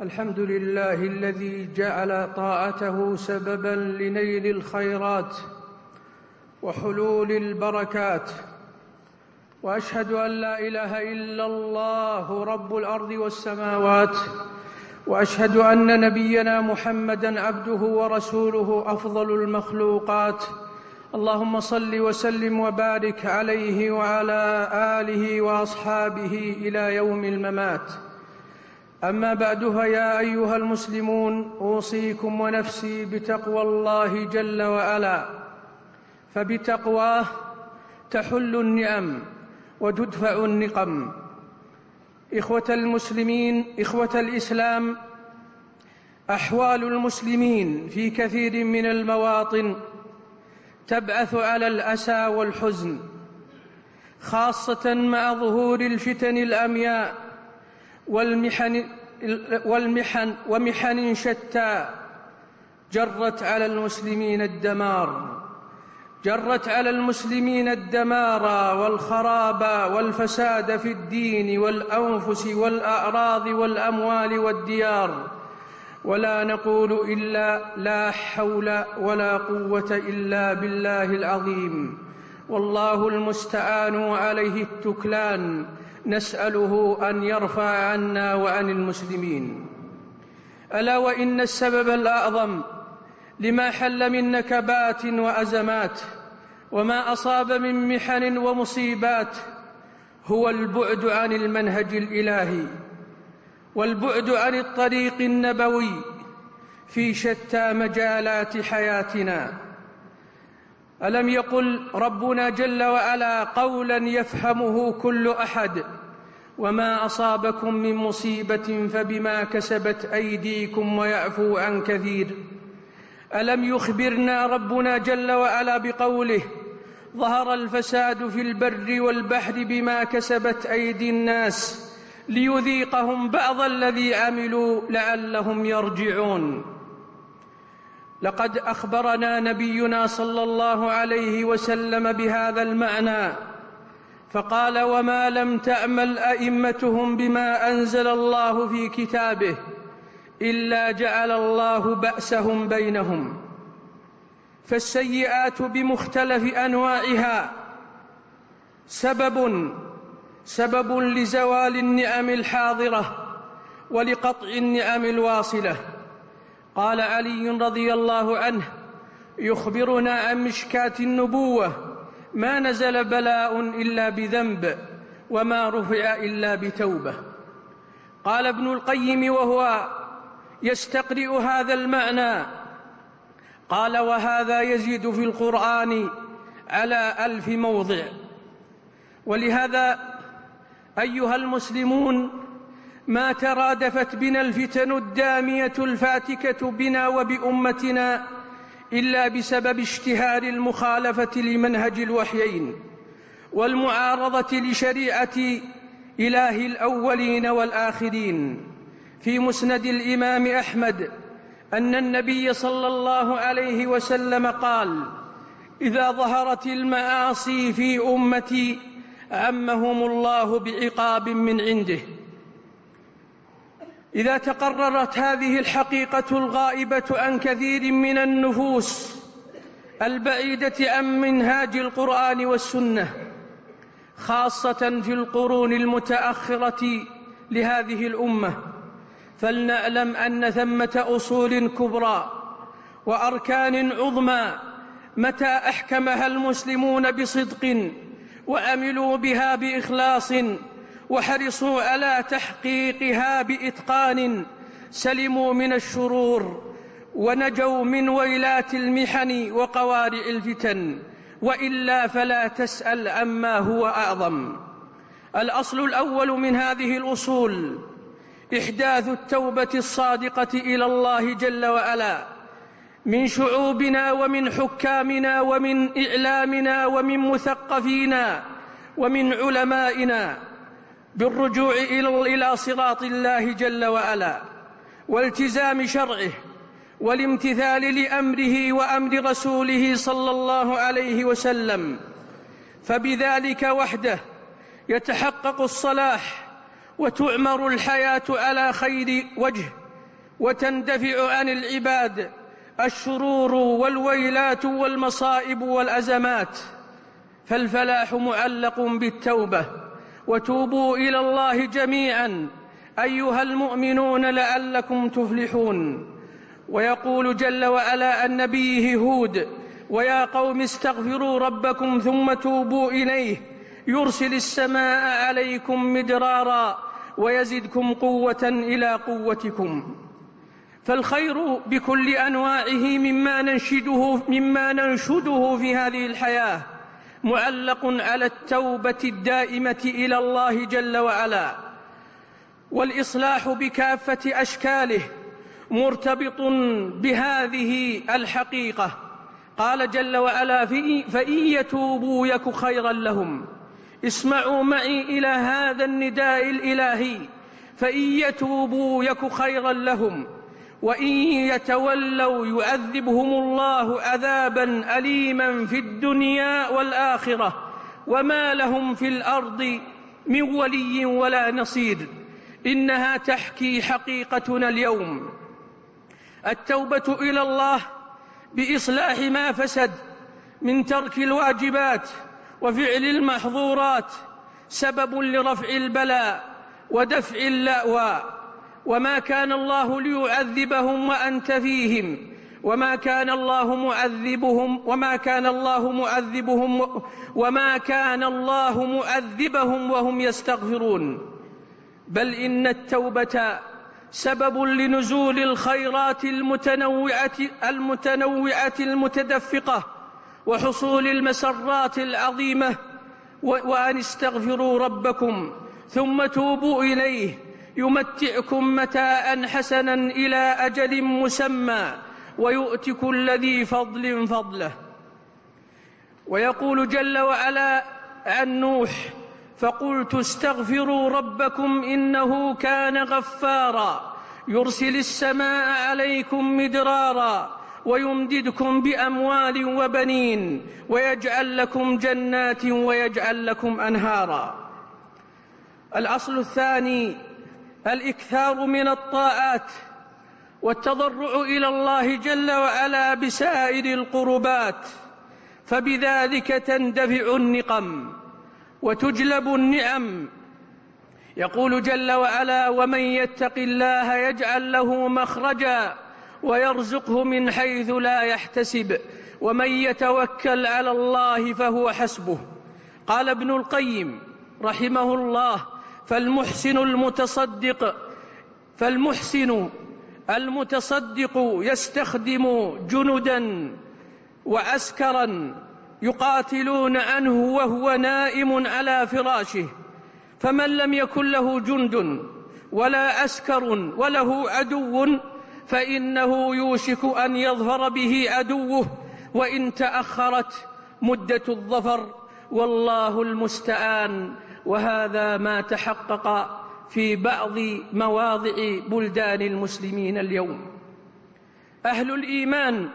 الحمد لله الذي جعل طاعته سببا لنيل الخيرات وحلول البركات. وأشهد أن لا إله إلا الله رب الأرض والسماوات. وأشهد أن نبينا محمدا عبده ورسوله أفضل المخلوقات. اللهم صل وسلم وبارك عليه وعلى آله وأصحابه إلى يوم الممات. أما بعد فيا أيها المسلمون أوصيكم ونفسي بتقوى الله جل وعلا. فبتقواه تحل النعم وتدفع النقم. إخوة المسلمين إخوة الإسلام أحوال المسلمين في كثير من المواطن تبعث على الأسى والحزن خاصة مع ظهور الفتن الأمياء. والمحن والمحن ومحن شتى جرت على المسلمين الدمار. جرت على المسلمين الدمار والخراب والفساد في الدين والأنفس والأعراض والأموال والديار. ولا نقول إلا لا حول ولا قوة إلا بالله العظيم. والله المستعان وعليه التكلان. نسأله أن يرفع عنا وعن المسلمين. ألا وإن السبب الأعظم لما حل من نكبات وأزمات وما أصاب من محن ومصيبات هو البعد عن المنهج الإلهي والبعد عن الطريق النبوي في شتى مجالات حياتنا. ألم يقل ربنا جل وعلا قولا يفهمه كل أحد وما أصابكم من مصيبة فبما كسبت أيديكم ويعفو عن كثير ألم يخبرنا ربنا جل وعلا بقوله ظهر الفساد في البر والبحر بما كسبت أيدي الناس ليذيقهم بعض الذي عملوا لعلهم يرجعون لقد أخبرنا نبينا صلى الله عليه وسلم بهذا المعنى فقال وما لم تعمل أئمتهم بما أنزل الله في كتابه إلا جعل الله بأسهم بينهم فالسيئات بمختلف أنواعها سبب سبب لزوال النعم الحاضرة ولقطع النعم الواصلة. قال علي رضي الله عنه يخبرنا عن مشكاه النبوة ما نزل بلاء إلا بذنب وما رفع إلا بتوبة. قال ابن القيم وهو يستقرئ هذا المعنى. قال وهذا يزيد في القرآن على ألف موضع. ولهذا أيها المسلمون ما ترادفت بنا الفتن الدامية الفاتكة بنا وبأمتنا إلا بسبب اشتهار المخالفة لمنهج الوحيين والمعارضة لشريعة إله الأولين والآخرين. في مسند الإمام أحمد أن النبي صلى الله عليه وسلم قال إذا ظهرت المعاصي في أمتي عمهم الله بعقاب من عنده. إذا تقررت هذه الحقيقة الغائبة عن كثير من النفوس البعيدة عن منهاج القرآن والسنة خاصة في القرون المتأخرة لهذه الأمة فلنعلم أن ثمة أصول كبرى وأركان عظمى متى أحكمها المسلمون بصدق وعملوا بها بإخلاص وحرصوا على تحقيقها بإتقان سلموا من الشرور ونجوا من ويلات المحن وقوارع الفتن وإلا فلا تسأل عما هو أعظم. الأصل الأول من هذه الأصول إحداث التوبة الصادقة إلى الله جل وعلا من شعوبنا ومن حكامنا ومن إعلامنا ومن مثقفينا ومن علمائنا. بالرجوع إلى صراط الله جل وعلا والتزام شرعه والامتثال لأمره وأمر رسوله صلى الله عليه وسلم. فبذلك وحده يتحقق الصلاح وتعمر الحياة على خير وجه وتندفع عن العباد الشرور والويلات والمصائب والأزمات. فالفلاح معلق بالتوبة. وتوبوا إلى الله جميعا. أيها المؤمنون لعلكم تفلحون. ويقول جل وعلا عن نبيه هود ويا قوم استغفروا ربكم ثم توبوا إليه. يرسل السماء عليكم مدرارا ويزدكم قوة إلى قوتكم. فالخير بكل أنواعه مما ننشده, مما ننشده في هذه الحياة. معلق على التوبة الدائمة إلى الله جل وعلا والإصلاح بكافة أشكاله مرتبط بهذه الحقيقة. قال جل وعلا فإن يتوبوا يك خيرا لهم. اسمعوا معي إلى هذا النداء الإلهي. فإن يتوبوا يك خيرا لهم. وإن يتولوا يعذبهم الله عذابا أليما في الدنيا والآخرة وما لهم في الأرض من ولي ولا نصير. إنها تحكي حقيقتنا اليوم. التوبة إلى الله بإصلاح ما فسد من ترك الواجبات وفعل المحظورات سبب لرفع البلاء ودفع اللأوى. وما كان الله ليعذبهم وأنت فيهم. وما كان الله معذبهم وما كان الله معذبهم وما كان الله معذبهم وهم يستغفرون. بل إن التوبة سبب لنزول الخيرات المتنوعة المتنوعة المتدفقة وحصول المسرات العظيمة وأن استغفروا ربكم ثم توبوا إليه. يمتعكم متاء حسنا إلى أجل مسمى ويؤتي كل ذي فضل فضله. ويقول جل وعلا عن نوح فقلت استغفروا ربكم إنه كان غفارا. يرسل السماء عليكم مدرارا ويمددكم بأموال وبنين ويجعل لكم جنات ويجعل لكم أنهارا. الأصل الثاني الإكثار من الطاعات والتضرع إلى الله جل وعلا بسائر القربات فبذلك تندفع النقم وتجلب النعم. يقول جل وعلا ومن يتق الله يجعل له مخرجا ويرزقه من حيث لا يحتسب ومن يتوكل على الله فهو حسبه. قال ابن القيم رحمه الله فالمحسن المتصدق فالمحسن المتصدق يستخدم جندا وعسكرا يقاتلون عنه وهو نائم على فراشه فمن لم يكن له جند ولا عسكر وله عدو فإنه يوشك أن يظهر به عدوه وإن تأخرت مدة الظفر والله المستعان. وهذا ما تحقق في بعض مواضع بلدان المسلمين اليوم. أهل الإيمان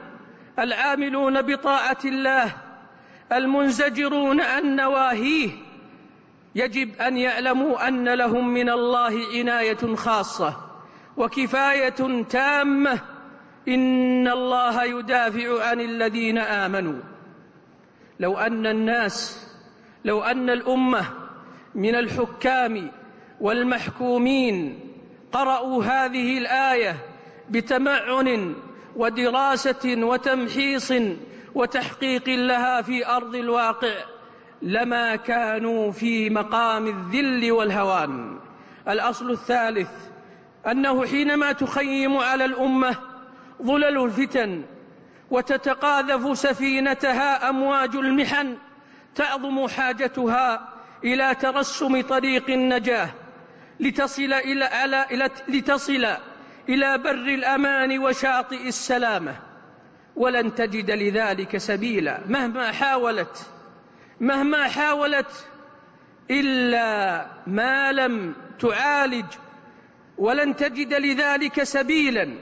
العاملون بطاعة الله المنزجرون عن نواهيه يجب أن يعلموا أن لهم من الله عناية خاصة وكفاية تامة. إن الله يدافع عن الذين آمنوا. لو أن الناس لو أن الأمة من الحكام والمحكومين قرأوا هذه الآية بتمعن ودراسة وتمحيص وتحقيق لها في أرض الواقع لما كانوا في مقام الذل والهوان. الأصل الثالث أنه حينما تخيم على الأمة ظلل الفتن وتتقاذف سفينتها أمواج المحن تعظم حاجتها إلى ترسم طريق النجاة لتصل إلى, على لتصل إلى بر الأمان وشاطئ السلامة. ولن تجد لذلك سبيلا. مهما حاولت مهما حاولت إلا ما لم تعالج. ولن تجد لذلك سبيلا.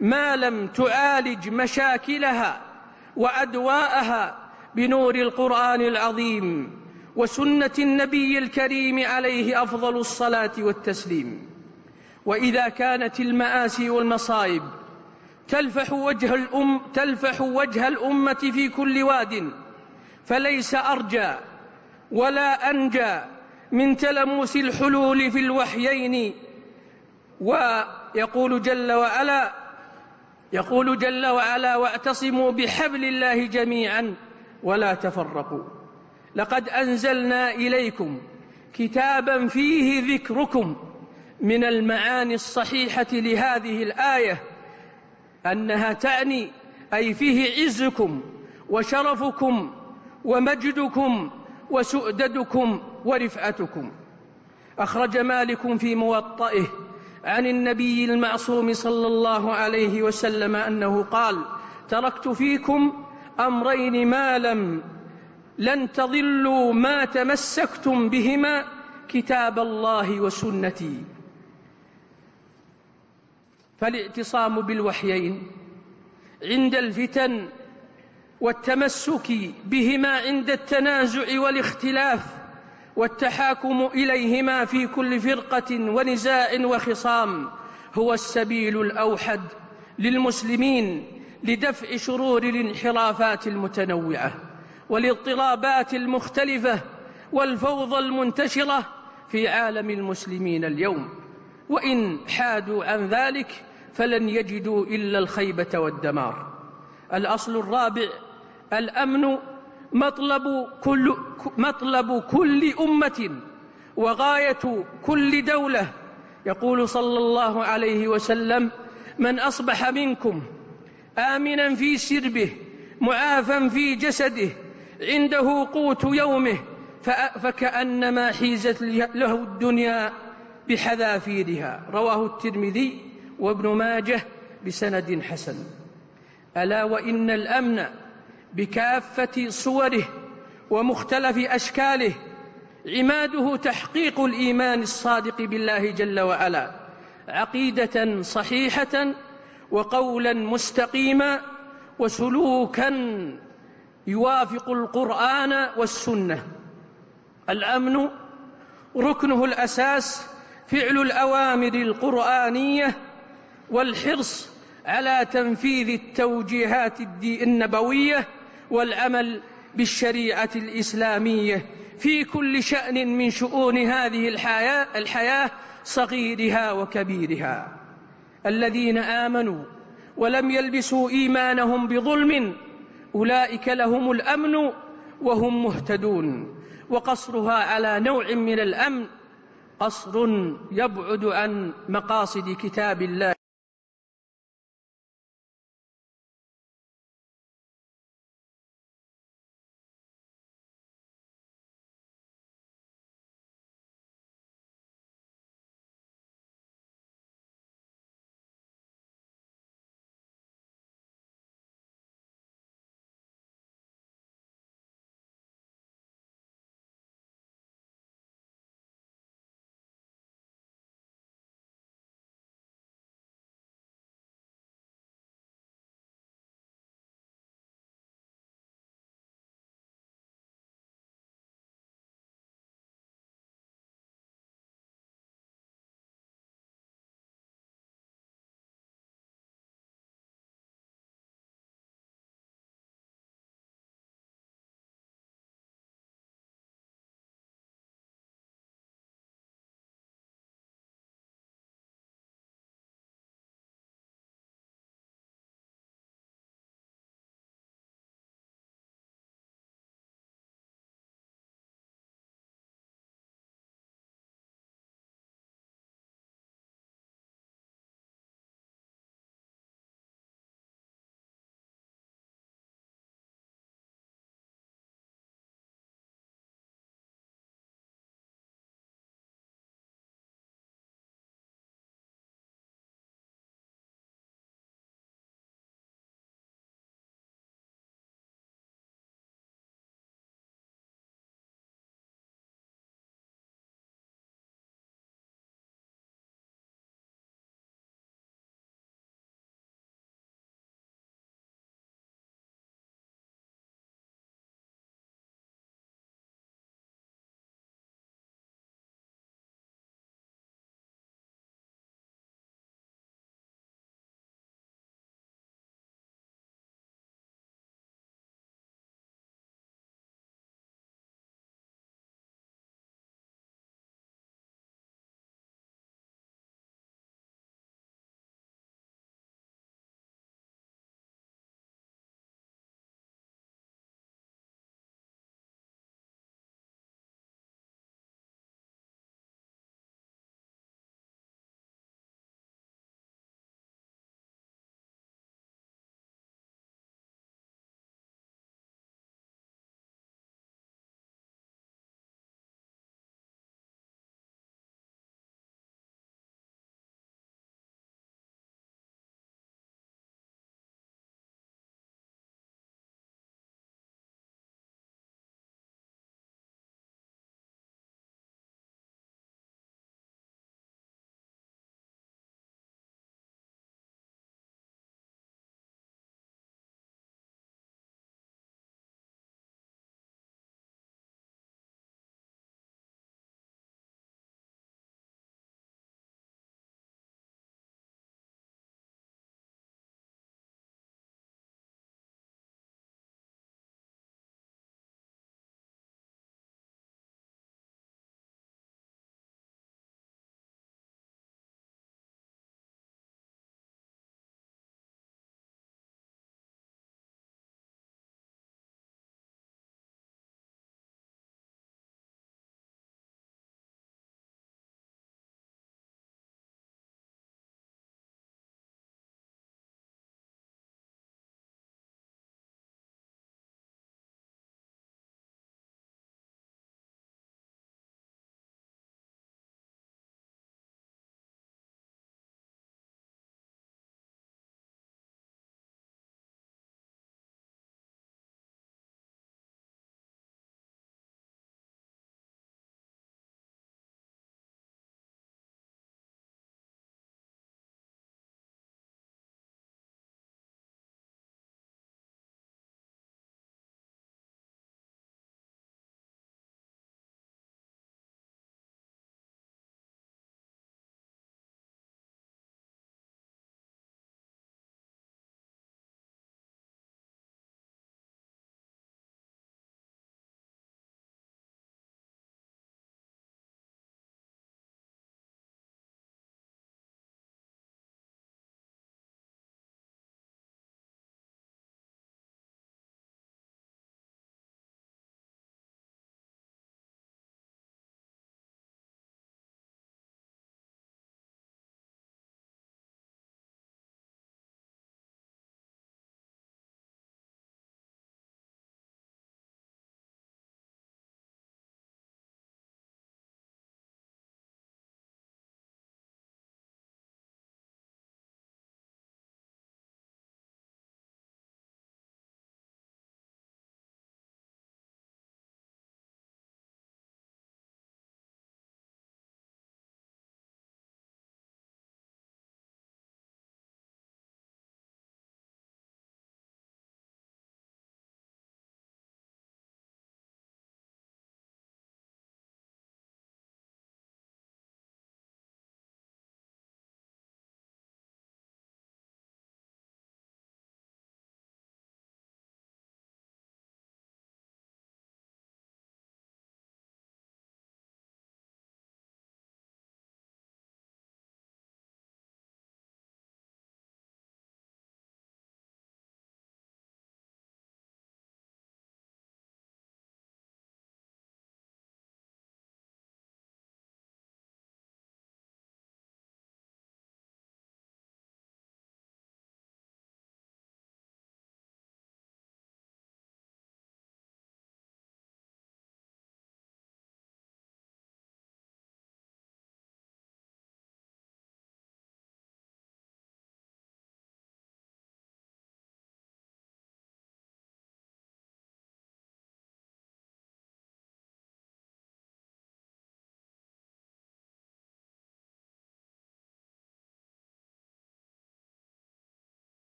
ما لم تعالج مشاكلها وأدواءها بنور القرآن العظيم. وسنة النبي الكريم عليه أفضل الصلاة والتسليم. وإذا كانت المآسي والمصائب تلفح وجه الأم تلفح وجه الأمة في كل واد. فليس أرجى ولا أنجى من تلمس الحلول في الوحيين. ويقول جل وعلا يقول جل وعلا واعتصموا بحبل الله جميعا ولا تفرقوا. لقد أنزلنا إليكم كتابا فيه ذكركم من المعاني الصحيحة لهذه الآية أنها تعني أي فيه عزكم وشرفكم ومجدكم وسؤددكم ورفعتكم. أخرج مالك في موطئه عن النبي المعصوم صلى الله عليه وسلم أنه قال تركت فيكم أمرين ما لم لن تضلوا ما تمسكتم بهما كتاب الله وسنتي. فالاعتصام بالوحيين عند الفتن والتمسك بهما عند التنازع والاختلاف والتحاكم إليهما في كل فرقة ونزاع وخصام هو السبيل الأوحد للمسلمين لدفع شرور الانحرافات المتنوعة. والاضطرابات المختلفة والفوضى المنتشرة في عالم المسلمين اليوم. وإن حادوا عن ذلك فلن يجدوا إلا الخيبة والدمار. الأصل الرابع الأمن مطلب كل, مطلب كل أمة وغاية كل دولة. يقول صلى الله عليه وسلم من أصبح منكم آمنا في سربه معافا في جسده عنده قوت يومه فكأنما حيزت له الدنيا بحذافيرها. رواه الترمذي وابن ماجه بسند حسن. ألا وإن الأمن بكافة صوره ومختلف أشكاله عماده تحقيق الإيمان الصادق بالله جل وعلا عقيدة صحيحة وقولا مستقيما وسلوكا يوافق القرآن والسنة. الأمن ركنه الأساس فعل الأوامر القرآنية والحرص على تنفيذ التوجيهات النبوية والعمل بالشريعة الإسلامية. في كل شأن من شؤون هذه الحياة, الحياة صغيرها وكبيرها. الذين آمنوا ولم يلبسوا إيمانهم بظلم أولئك لهم الأمن وهم مهتدون. وقصرها على نوع من الأمن قصر يبعد عن مقاصد كتاب الله.